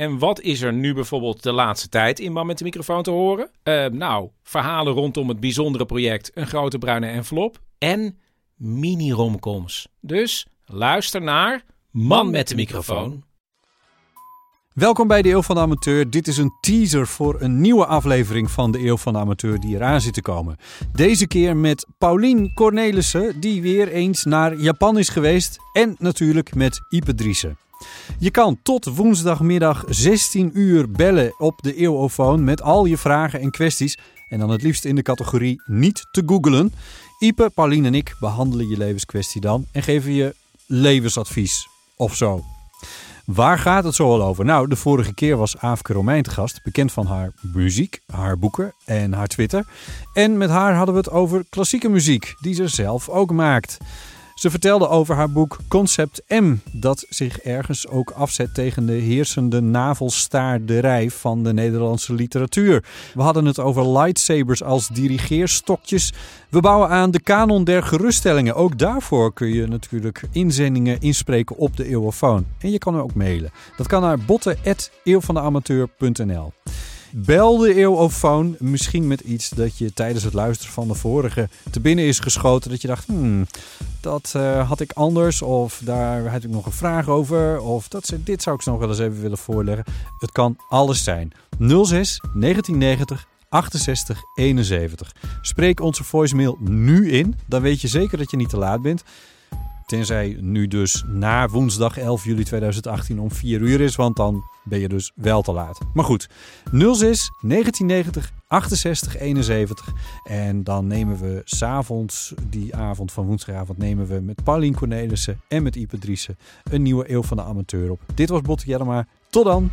En wat is er nu bijvoorbeeld de laatste tijd in Man met de microfoon te horen? Eh, nou, verhalen rondom het bijzondere project Een Grote Bruine Envelop en mini-romcoms. Dus luister naar Man met de microfoon. Welkom bij de Eeuw van de Amateur. Dit is een teaser voor een nieuwe aflevering van de Eeuw van de Amateur die eraan zit te komen. Deze keer met Paulien Cornelissen, die weer eens naar Japan is geweest. En natuurlijk met Ipe Driessen. Je kan tot woensdagmiddag 16 uur bellen op de Eeuwofoon met al je vragen en kwesties. En dan het liefst in de categorie niet te googelen. Ipe, Paulien en ik behandelen je levenskwestie dan en geven je levensadvies of zo. Waar gaat het zo al over? Nou, de vorige keer was Aafke Romein te gast, bekend van haar muziek, haar boeken en haar Twitter. En met haar hadden we het over klassieke muziek, die ze zelf ook maakt. Ze vertelde over haar boek Concept M, dat zich ergens ook afzet tegen de heersende navelstaarderij van de Nederlandse literatuur. We hadden het over lightsabers als dirigeerstokjes. We bouwen aan de kanon der geruststellingen. Ook daarvoor kun je natuurlijk inzendingen inspreken op de Eeuwofoon. En je kan er ook mailen. Dat kan naar botten.eeuwvandeamateur.nl Bel de eeuwofoon. Misschien met iets dat je tijdens het luisteren van de vorige te binnen is geschoten. Dat je dacht, hmm, dat uh, had ik anders. Of daar had ik nog een vraag over. Of dat, dit zou ik nog wel eens even willen voorleggen. Het kan alles zijn. 06 1990 68 71. Spreek onze voicemail nu in. Dan weet je zeker dat je niet te laat bent. Tenzij nu dus na woensdag 11 juli 2018 om 4 uur is, want dan ben je dus wel te laat. Maar goed, 06 1990 68 71. En dan nemen we s'avonds, die avond van woensdagavond, nemen we met Paulien Cornelissen en met Ipe Driessen een nieuwe Eeuw van de Amateur op. Dit was Botte Jellema. Tot dan!